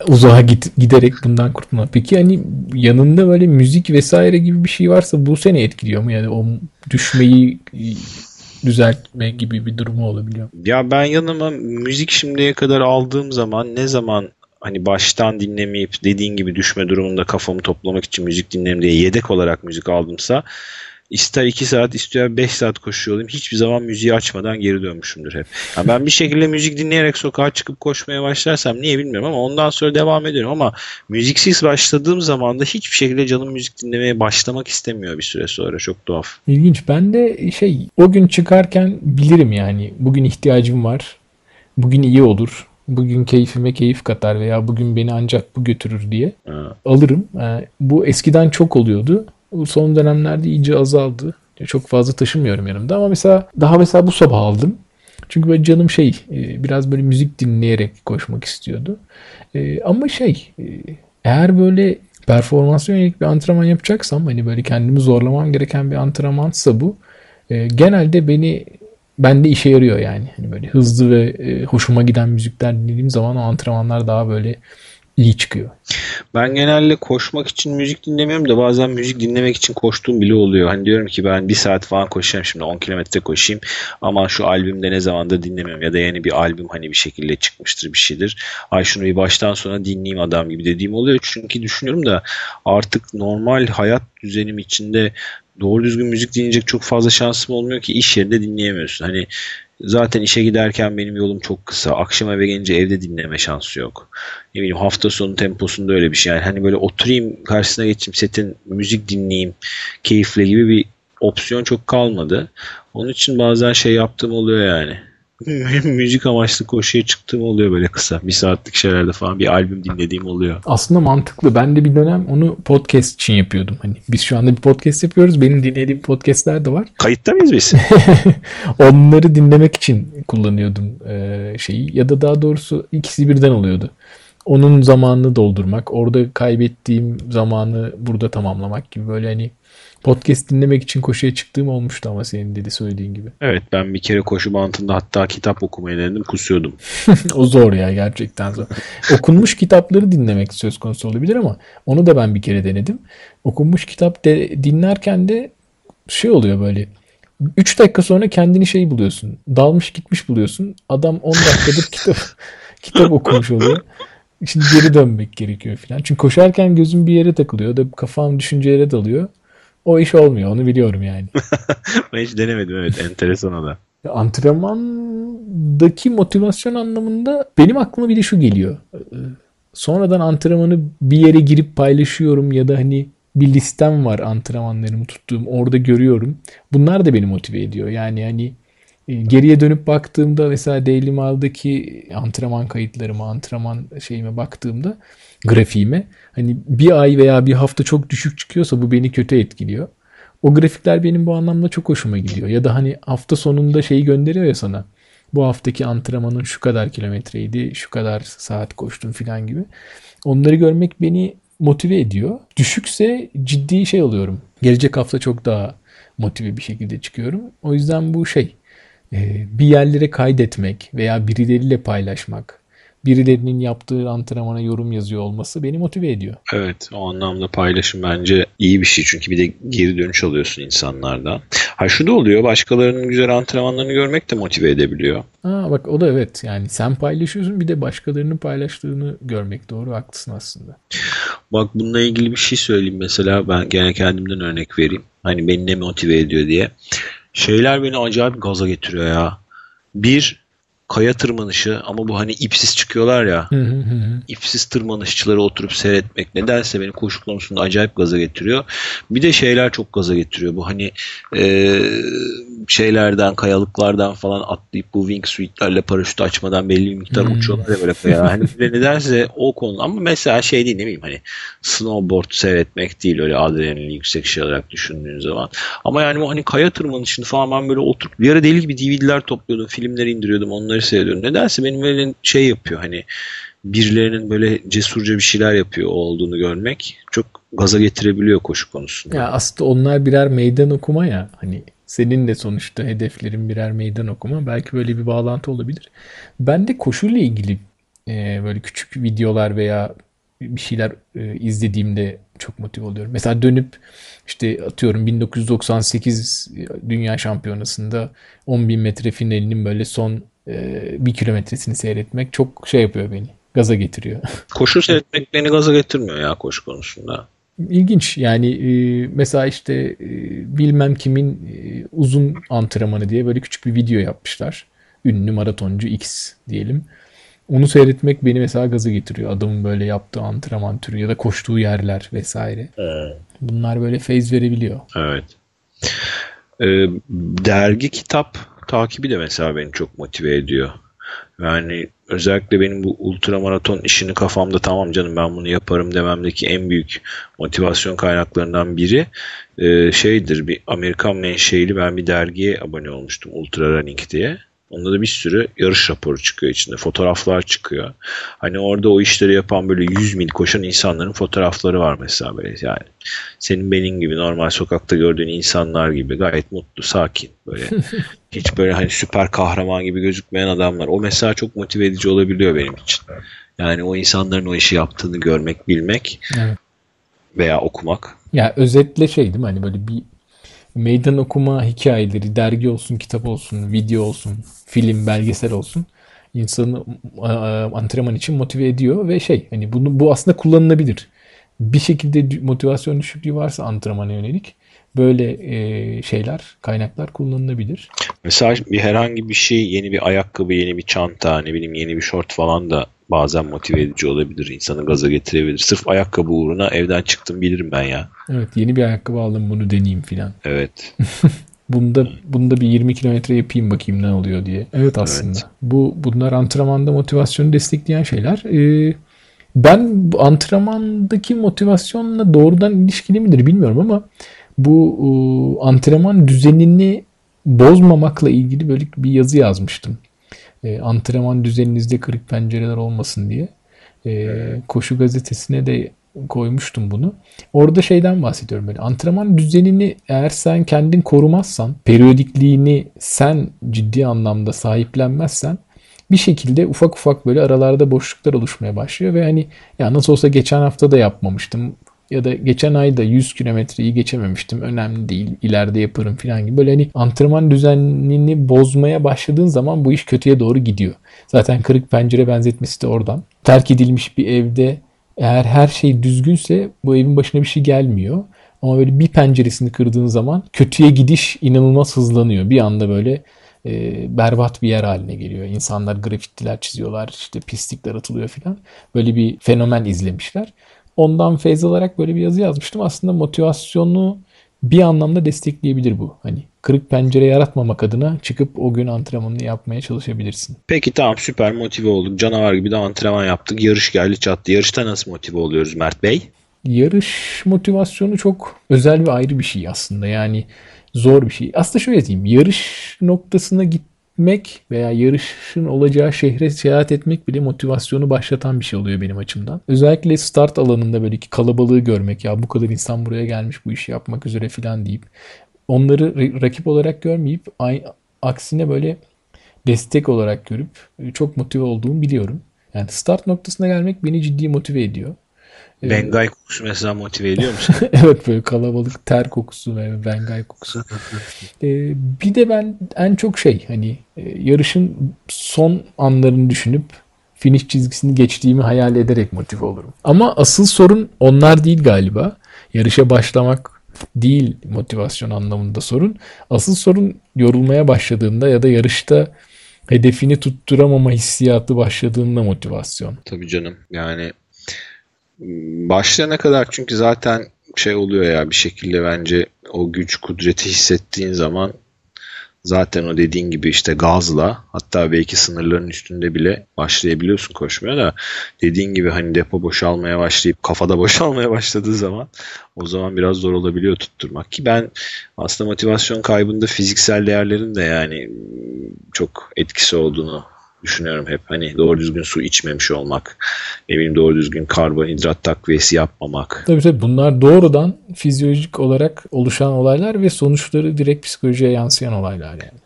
uzağa git, giderek bundan kurtulma. Peki hani yanında böyle müzik vesaire gibi bir şey varsa bu seni etkiliyor mu? Yani o düşmeyi düzeltme gibi bir durumu olabiliyor. Ya ben yanıma müzik şimdiye kadar aldığım zaman ne zaman hani baştan dinlemeyip dediğin gibi düşme durumunda kafamı toplamak için müzik dinlerim diye yedek olarak müzik aldımsa İster 2 saat ister 5 saat koşuyor olayım. Hiçbir zaman müziği açmadan geri dönmüşümdür hep. Yani ben bir şekilde müzik dinleyerek sokağa çıkıp koşmaya başlarsam niye bilmiyorum ama ondan sonra devam ediyorum. Ama müziksiz başladığım zaman da hiçbir şekilde canım müzik dinlemeye başlamak istemiyor bir süre sonra. Çok tuhaf. İlginç. Ben de şey o gün çıkarken bilirim yani. Bugün ihtiyacım var. Bugün iyi olur bugün keyfime keyif katar veya bugün beni ancak bu götürür diye ha. alırım. Bu eskiden çok oluyordu. Son dönemlerde iyice azaldı. Çok fazla taşımıyorum yanımda ama mesela daha mesela bu sabah aldım. Çünkü böyle canım şey e, biraz böyle müzik dinleyerek koşmak istiyordu. E, ama şey e, eğer böyle performansa yönelik bir antrenman yapacaksam hani böyle kendimi zorlamam gereken bir antrenmansa bu genelde beni bende işe yarıyor yani. Hani böyle hızlı ve hoşuma giden müzikler dinlediğim zaman o antrenmanlar daha böyle iyi çıkıyor. Ben genelde koşmak için müzik dinlemiyorum da bazen müzik dinlemek için koştuğum bile oluyor. Hani diyorum ki ben bir saat falan koşacağım şimdi 10 kilometre koşayım ama şu albümde ne zamandır dinlemiyorum ya da yeni bir albüm hani bir şekilde çıkmıştır bir şeydir. Ay şunu bir baştan sona dinleyeyim adam gibi dediğim oluyor. Çünkü düşünüyorum da artık normal hayat düzenim içinde doğru düzgün müzik dinleyecek çok fazla şansım olmuyor ki iş yerinde dinleyemiyorsun. Hani Zaten işe giderken benim yolum çok kısa. Akşam eve gelince evde dinleme şansı yok. Ne bileyim hafta sonu temposunda öyle bir şey. Yani hani böyle oturayım karşısına geçeyim setin müzik dinleyeyim keyifle gibi bir opsiyon çok kalmadı. Onun için bazen şey yaptığım oluyor yani. Müzik amaçlı koşuya çıktığım oluyor böyle kısa. Bir saatlik şeylerde falan bir albüm dinlediğim oluyor. Aslında mantıklı. Ben de bir dönem onu podcast için yapıyordum. Hani biz şu anda bir podcast yapıyoruz. Benim dinlediğim podcastler de var. Kayıtta mıyız biz? Onları dinlemek için kullanıyordum e, şeyi. Ya da daha doğrusu ikisi birden oluyordu. Onun zamanını doldurmak, orada kaybettiğim zamanı burada tamamlamak gibi böyle hani podcast dinlemek için koşuya çıktığım olmuştu ama senin dedi söylediğin gibi. Evet ben bir kere koşu bantında hatta kitap okumayı denedim kusuyordum. o zor ya gerçekten zor. Okunmuş kitapları dinlemek söz konusu olabilir ama onu da ben bir kere denedim. Okunmuş kitap de, dinlerken de şey oluyor böyle 3 dakika sonra kendini şey buluyorsun. Dalmış gitmiş buluyorsun. Adam 10 dakikadır kitap kitap okumuş oluyor. Şimdi geri dönmek gerekiyor falan. Çünkü koşarken gözüm bir yere takılıyor da kafam düşüncelere dalıyor. O iş olmuyor. Onu biliyorum yani. ben hiç denemedim evet. Enteresan o da. Antrenmandaki motivasyon anlamında benim aklıma bir de şu geliyor. Ee, sonradan antrenmanı bir yere girip paylaşıyorum ya da hani bir listem var antrenmanlarımı tuttuğum orada görüyorum. Bunlar da beni motive ediyor. Yani hani e, geriye dönüp baktığımda mesela Daily Mail'daki antrenman kayıtlarıma, antrenman şeyime baktığımda grafiğime hani bir ay veya bir hafta çok düşük çıkıyorsa bu beni kötü etkiliyor. O grafikler benim bu anlamda çok hoşuma gidiyor. Ya da hani hafta sonunda şeyi gönderiyor ya sana. Bu haftaki antrenmanın şu kadar kilometreydi, şu kadar saat koştum falan gibi. Onları görmek beni motive ediyor. Düşükse ciddi şey oluyorum. Gelecek hafta çok daha motive bir şekilde çıkıyorum. O yüzden bu şey e, bir yerlere kaydetmek veya birileriyle paylaşmak birilerinin yaptığı antrenmana yorum yazıyor olması beni motive ediyor. Evet o anlamda paylaşım bence iyi bir şey çünkü bir de geri dönüş alıyorsun insanlardan. Ha şu da oluyor başkalarının güzel antrenmanlarını görmek de motive edebiliyor. Ha bak o da evet yani sen paylaşıyorsun bir de başkalarının paylaştığını görmek doğru haklısın aslında. Bak bununla ilgili bir şey söyleyeyim mesela ben gene kendimden örnek vereyim. Hani beni ne motive ediyor diye. Şeyler beni acayip gaza getiriyor ya. Bir kaya tırmanışı ama bu hani ipsiz çıkıyorlar ya. ipsiz tırmanışçıları oturup seyretmek nedense beni koşu konusunda acayip gaza getiriyor. Bir de şeyler çok gaza getiriyor. Bu hani e, şeylerden kayalıklardan falan atlayıp bu wingsuitlerle paraşüt açmadan belli bir miktar hmm. uçuyorlar ya böyle kaya. Hani nedense o konu ama mesela şey değil ne bileyim hani snowboard seyretmek değil öyle adrenalin yüksek şey olarak düşündüğün zaman. Ama yani bu hani kaya tırmanışını falan ben böyle oturup bir ara deli gibi DVD'ler topluyordum. Filmleri indiriyordum. Onları seyrediyorum. Nedense benim böyle şey yapıyor hani birilerinin böyle cesurca bir şeyler yapıyor olduğunu görmek çok gaza getirebiliyor koşu konusunda. Ya aslında onlar birer meydan okuma ya hani senin de sonuçta hedeflerin birer meydan okuma. Belki böyle bir bağlantı olabilir. Ben de koşuyla ilgili e, böyle küçük videolar veya bir şeyler e, izlediğimde çok motive oluyorum. Mesela dönüp işte atıyorum 1998 Dünya Şampiyonası'nda 10.000 metre finalinin böyle son e, bir kilometresini seyretmek çok şey yapıyor beni. Gaza getiriyor. Koşu seyretmek beni gaza getirmiyor ya koşu konusunda. İlginç yani e, mesela işte e, bilmem kimin e, uzun antrenmanı diye böyle küçük bir video yapmışlar. Ünlü maratoncu X diyelim. Onu seyretmek beni mesela gazı getiriyor. Adamın böyle yaptığı antrenman türü ya da koştuğu yerler vesaire. Evet. Bunlar böyle feyz verebiliyor. Evet. Ee, dergi kitap takibi de mesela beni çok motive ediyor. Yani özellikle benim bu ultramaraton işini kafamda tamam canım ben bunu yaparım dememdeki en büyük motivasyon kaynaklarından biri e, şeydir bir Amerikan menşeili ben bir dergiye abone olmuştum Ultra Running diye. Onda da bir sürü yarış raporu çıkıyor içinde. Fotoğraflar çıkıyor. Hani orada o işleri yapan böyle 100 mil koşan insanların fotoğrafları var mesela böyle yani. Senin benim gibi normal sokakta gördüğün insanlar gibi gayet mutlu, sakin böyle. Hiç böyle hani süper kahraman gibi gözükmeyen adamlar. O mesela çok motive edici olabiliyor benim için. Yani o insanların o işi yaptığını görmek, bilmek evet. veya okumak. Ya özetle şey değil mi? Hani böyle bir meydan okuma hikayeleri, dergi olsun, kitap olsun, video olsun, film, belgesel olsun insanı antrenman için motive ediyor ve şey hani bunu bu aslında kullanılabilir. Bir şekilde motivasyon düşüklüğü varsa antrenmana yönelik böyle e, şeyler, kaynaklar kullanılabilir. Mesela bir herhangi bir şey, yeni bir ayakkabı, yeni bir çanta, ne bileyim yeni bir short falan da bazen motive edici olabilir. insanı gaza getirebilir. Sırf ayakkabı uğruna evden çıktım bilirim ben ya. Evet yeni bir ayakkabı aldım bunu deneyeyim filan. Evet. bunda bunda bir 20 kilometre yapayım bakayım ne oluyor diye. Evet aslında. Evet. Bu bunlar antrenmanda motivasyonu destekleyen şeyler. Ee, ben antrenmandaki motivasyonla doğrudan ilişkili midir bilmiyorum ama bu e, antrenman düzenini bozmamakla ilgili böyle bir yazı yazmıştım e, antrenman düzeninizde kırık pencereler olmasın diye. E, evet. Koşu gazetesine de koymuştum bunu. Orada şeyden bahsediyorum böyle. Antrenman düzenini eğer sen kendin korumazsan, periyodikliğini sen ciddi anlamda sahiplenmezsen bir şekilde ufak ufak böyle aralarda boşluklar oluşmaya başlıyor ve hani ya nasıl olsa geçen hafta da yapmamıştım. Ya da geçen ayda 100 kilometreyi geçememiştim. Önemli değil. ileride yaparım falan gibi. Böyle hani antrenman düzenini bozmaya başladığın zaman bu iş kötüye doğru gidiyor. Zaten kırık pencere benzetmesi de oradan. Terk edilmiş bir evde eğer her şey düzgünse bu evin başına bir şey gelmiyor. Ama böyle bir penceresini kırdığın zaman kötüye gidiş inanılmaz hızlanıyor. Bir anda böyle e, berbat bir yer haline geliyor. İnsanlar grafittiler çiziyorlar, işte pislikler atılıyor filan. Böyle bir fenomen izlemişler. Ondan feyz alarak böyle bir yazı yazmıştım. Aslında motivasyonu bir anlamda destekleyebilir bu. Hani kırık pencere yaratmamak adına çıkıp o gün antrenmanını yapmaya çalışabilirsin. Peki tamam süper motive olduk. Canavar gibi de antrenman yaptık. Yarış geldi çattı. Yarışta nasıl motive oluyoruz Mert Bey? Yarış motivasyonu çok özel ve ayrı bir şey aslında. Yani zor bir şey. Aslında şöyle diyeyim. Yarış noktasına gitmek veya yarışın olacağı şehre seyahat etmek bile motivasyonu başlatan bir şey oluyor benim açımdan. Özellikle start alanında böyle ki kalabalığı görmek ya bu kadar insan buraya gelmiş bu işi yapmak üzere falan deyip onları rakip olarak görmeyip aksine böyle destek olarak görüp çok motive olduğumu biliyorum. Yani start noktasına gelmek beni ciddi motive ediyor. Ee, Bengay kokusu mesela motive ediyor musun? evet böyle kalabalık ter kokusu ve Bengay kokusu. ee, bir de ben en çok şey hani e, yarışın son anlarını düşünüp finish çizgisini geçtiğimi hayal ederek motive olurum. Ama asıl sorun onlar değil galiba. Yarışa başlamak değil motivasyon anlamında sorun. Asıl sorun yorulmaya başladığında ya da yarışta hedefini tutturamama hissiyatı başladığında motivasyon. Tabii canım. Yani başlayana kadar çünkü zaten şey oluyor ya bir şekilde bence o güç kudreti hissettiğin zaman zaten o dediğin gibi işte gazla hatta belki sınırların üstünde bile başlayabiliyorsun koşmaya da. Dediğin gibi hani depo boşalmaya başlayıp kafada boşalmaya başladığı zaman o zaman biraz zor olabiliyor tutturmak. Ki ben aslında motivasyon kaybında fiziksel değerlerin de yani çok etkisi olduğunu düşünüyorum hep. Hani doğru düzgün su içmemiş olmak, ne bileyim doğru düzgün karbonhidrat takviyesi yapmamak. Tabii tabii bunlar doğrudan fizyolojik olarak oluşan olaylar ve sonuçları direkt psikolojiye yansıyan olaylar yani.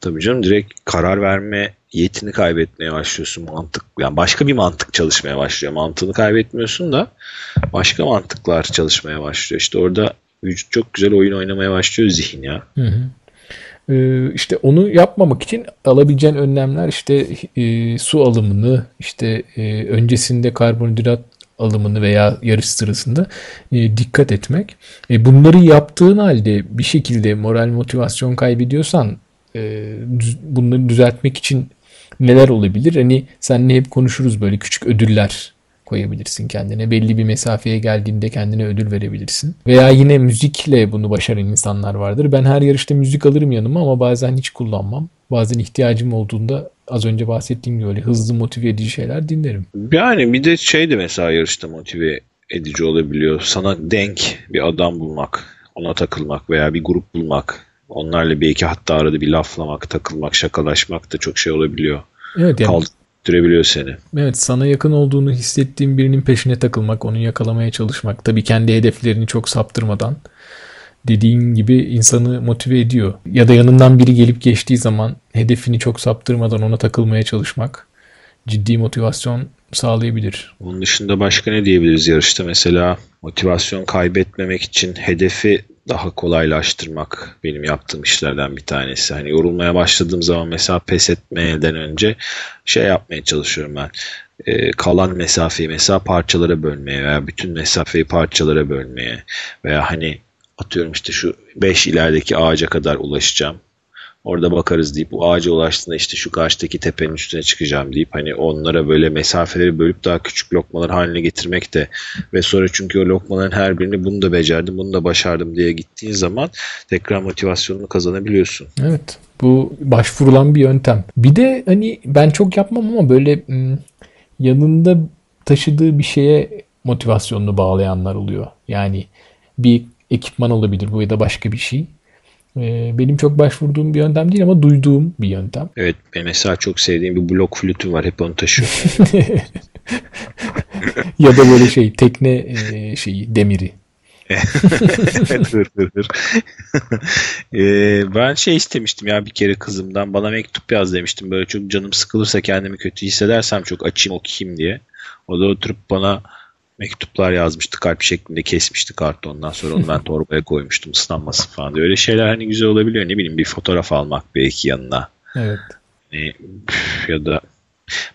Tabii canım direkt karar verme yetini kaybetmeye başlıyorsun mantık. Yani başka bir mantık çalışmaya başlıyor. Mantığını kaybetmiyorsun da başka mantıklar çalışmaya başlıyor. İşte orada vücut çok güzel oyun oynamaya başlıyor zihin ya. Hı hı. Ee, işte onu yapmamak için alabileceğin önlemler işte e, su alımını işte e, öncesinde karbonhidrat alımını veya yarış sırasında e, dikkat etmek. E, bunları yaptığın halde bir şekilde moral motivasyon kaybediyorsan e, düz, bunları düzeltmek için neler olabilir? Hani senle hep konuşuruz böyle küçük ödüller koyabilirsin kendine. Belli bir mesafeye geldiğinde kendine ödül verebilirsin. Veya yine müzikle bunu başaran insanlar vardır. Ben her yarışta müzik alırım yanıma ama bazen hiç kullanmam. Bazen ihtiyacım olduğunda az önce bahsettiğim gibi öyle hızlı motive edici şeyler dinlerim. Yani bir de şey de mesela yarışta motive edici olabiliyor. Sana denk bir adam bulmak, ona takılmak veya bir grup bulmak. Onlarla belki hatta arada bir laflamak, takılmak, şakalaşmak da çok şey olabiliyor. Evet yani Kald- döndürebiliyor seni. Evet sana yakın olduğunu hissettiğin birinin peşine takılmak, onu yakalamaya çalışmak. Tabii kendi hedeflerini çok saptırmadan dediğin gibi insanı motive ediyor. Ya da yanından biri gelip geçtiği zaman hedefini çok saptırmadan ona takılmaya çalışmak ciddi motivasyon sağlayabilir. Onun dışında başka ne diyebiliriz yarışta? Mesela motivasyon kaybetmemek için hedefi daha kolaylaştırmak benim yaptığım işlerden bir tanesi. Hani yorulmaya başladığım zaman mesela pes etmeden önce şey yapmaya çalışıyorum ben. Ee, kalan mesafeyi mesela parçalara bölmeye veya bütün mesafeyi parçalara bölmeye veya hani atıyorum işte şu 5 ilerideki ağaca kadar ulaşacağım. Orada bakarız deyip bu ağaca ulaştığında işte şu karşıdaki tepenin üstüne çıkacağım deyip hani onlara böyle mesafeleri bölüp daha küçük lokmalar haline getirmek de ve sonra çünkü o lokmaların her birini bunu da becerdim bunu da başardım diye gittiğin zaman tekrar motivasyonunu kazanabiliyorsun. Evet bu başvurulan bir yöntem. Bir de hani ben çok yapmam ama böyle yanında taşıdığı bir şeye motivasyonunu bağlayanlar oluyor. Yani bir ekipman olabilir bu ya da başka bir şey. Ee, benim çok başvurduğum bir yöntem değil ama duyduğum bir yöntem. Evet benim mesela çok sevdiğim bir blok flütü var hep onu taşıyorum. ya da böyle şey tekne e, şeyi demiri. hır hır hır. ee, ben şey istemiştim ya bir kere kızımdan bana mektup yaz demiştim. Böyle çok canım sıkılırsa kendimi kötü hissedersem çok açayım okuyayım diye. O da oturup bana mektuplar yazmıştı kalp şeklinde kesmişti kartondan sonra onu ben torbaya koymuştum ıslanmasın falan diye. Öyle şeyler hani güzel olabiliyor ne bileyim bir fotoğraf almak belki yanına. Evet. Yani, ya da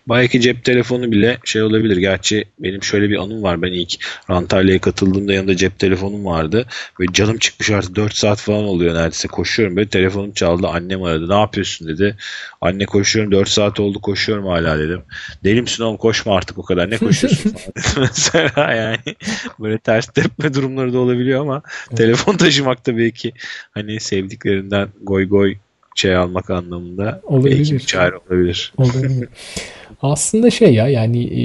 Belki cep telefonu bile şey olabilir. Gerçi benim şöyle bir anım var. Ben ilk Rantalya'ya katıldığımda yanında cep telefonum vardı. Ve canım çıkmış artık 4 saat falan oluyor neredeyse. Koşuyorum böyle telefonum çaldı. Annem aradı. Ne yapıyorsun dedi. Anne koşuyorum 4 saat oldu koşuyorum hala dedim. Deli misin oğlum koşma artık o kadar. Ne koşuyorsun falan Mesela yani böyle ters tepme durumları da olabiliyor ama evet. telefon taşımakta belki hani sevdiklerinden goy goy şey almak anlamında olabilir. bir çare olabilir. olabilir. Aslında şey ya yani e,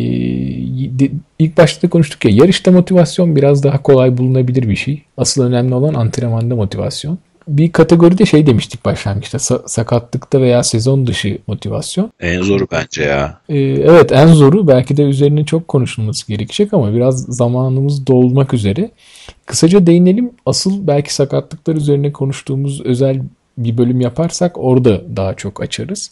ilk başta konuştuk ya yarışta motivasyon biraz daha kolay bulunabilir bir şey. Asıl önemli olan antrenmanda motivasyon. Bir kategoride şey demiştik başlangıçta sakatlıkta veya sezon dışı motivasyon. En zoru bence ya. Ee, evet en zoru belki de üzerine çok konuşulması gerekecek ama biraz zamanımız dolmak üzere. Kısaca değinelim asıl belki sakatlıklar üzerine konuştuğumuz özel bir bölüm yaparsak orada daha çok açarız.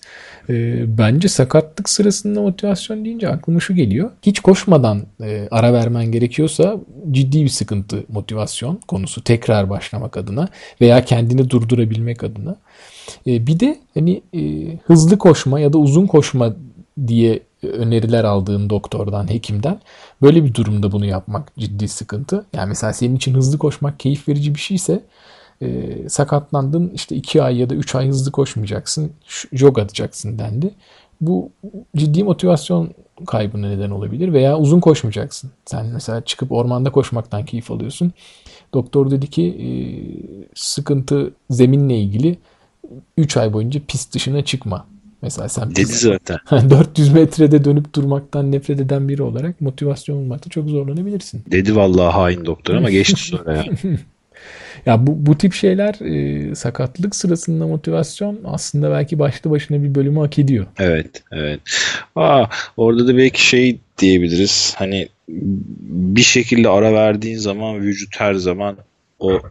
E, bence sakatlık sırasında motivasyon deyince aklıma şu geliyor. Hiç koşmadan e, ara vermen gerekiyorsa ciddi bir sıkıntı motivasyon konusu tekrar başlamak adına veya kendini durdurabilmek adına. E, bir de hani e, hızlı koşma ya da uzun koşma diye öneriler aldığın doktordan, hekimden böyle bir durumda bunu yapmak ciddi sıkıntı. Yani mesela senin için hızlı koşmak keyif verici bir şeyse e, sakatlandın işte 2 ay ya da 3 ay hızlı koşmayacaksın jog atacaksın dendi. Bu ciddi motivasyon kaybına neden olabilir veya uzun koşmayacaksın. Sen mesela çıkıp ormanda koşmaktan keyif alıyorsun. Doktor dedi ki e, sıkıntı zeminle ilgili 3 ay boyunca pist dışına çıkma. Mesela sen dedi zaten. 400 metrede dönüp durmaktan nefret eden biri olarak motivasyon olmakta çok zorlanabilirsin. Dedi vallahi hain doktor ama geçti sonra ya. Ya bu, bu tip şeyler e, sakatlık sırasında motivasyon aslında belki başlı başına bir bölümü hak ediyor. Evet, evet. Aa, orada da belki şey diyebiliriz. Hani bir şekilde ara verdiğin zaman vücut her zaman o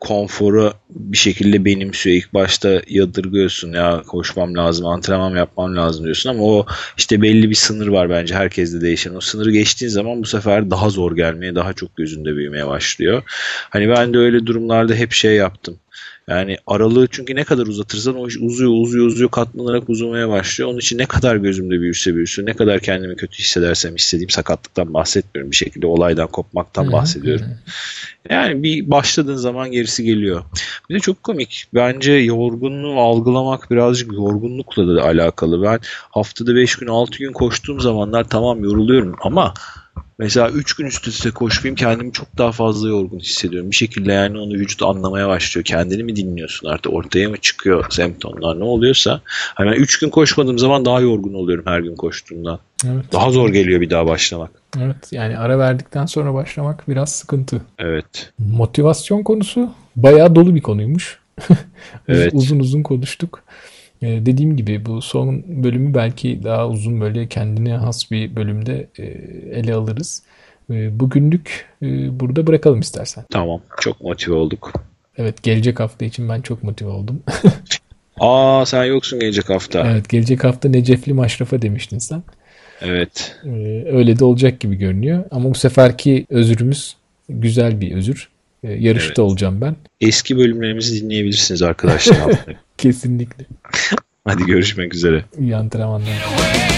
konforu bir şekilde benimsiyor. İlk başta yadırgıyorsun ya koşmam lazım, antrenman yapmam lazım diyorsun ama o işte belli bir sınır var bence herkeste değişen. O sınırı geçtiğin zaman bu sefer daha zor gelmeye, daha çok gözünde büyümeye başlıyor. Hani ben de öyle durumlarda hep şey yaptım. Yani aralığı çünkü ne kadar uzatırsan o iş uzuyor uzuyor uzuyor katlanarak uzamaya başlıyor. Onun için ne kadar gözümde büyürse büyüsün ne kadar kendimi kötü hissedersem istediğim sakatlıktan bahsetmiyorum. Bir şekilde olaydan kopmaktan bahsediyorum. Yani bir başladığın zaman gerisi geliyor. Bir de çok komik. Bence yorgunluğu algılamak birazcık yorgunlukla da alakalı. Ben haftada 5 gün 6 gün koştuğum zamanlar tamam yoruluyorum ama Mesela 3 gün üst üste koşmayayım kendimi çok daha fazla yorgun hissediyorum. Bir şekilde yani onu vücut anlamaya başlıyor. Kendini mi dinliyorsun artık ortaya mı çıkıyor semptomlar ne oluyorsa. Hemen 3 gün koşmadığım zaman daha yorgun oluyorum her gün koştuğumdan. Evet. Daha zor geliyor bir daha başlamak. Evet yani ara verdikten sonra başlamak biraz sıkıntı. Evet. Motivasyon konusu bayağı dolu bir konuymuş. evet. Uzun uzun konuştuk. Ee, dediğim gibi bu son bölümü belki daha uzun böyle kendine has bir bölümde e, ele alırız. E, bugünlük e, burada bırakalım istersen. Tamam. Çok motive olduk. Evet gelecek hafta için ben çok motive oldum. Aa sen yoksun gelecek hafta. Evet gelecek hafta Necefli Maşrafa demiştin sen. Evet. Ee, öyle de olacak gibi görünüyor. Ama bu seferki özürümüz güzel bir özür. Ee, yarışta evet. olacağım ben. Eski bölümlerimizi dinleyebilirsiniz arkadaşlar. Kesinlikle. Hadi görüşmek üzere. İyi antrenmanlar.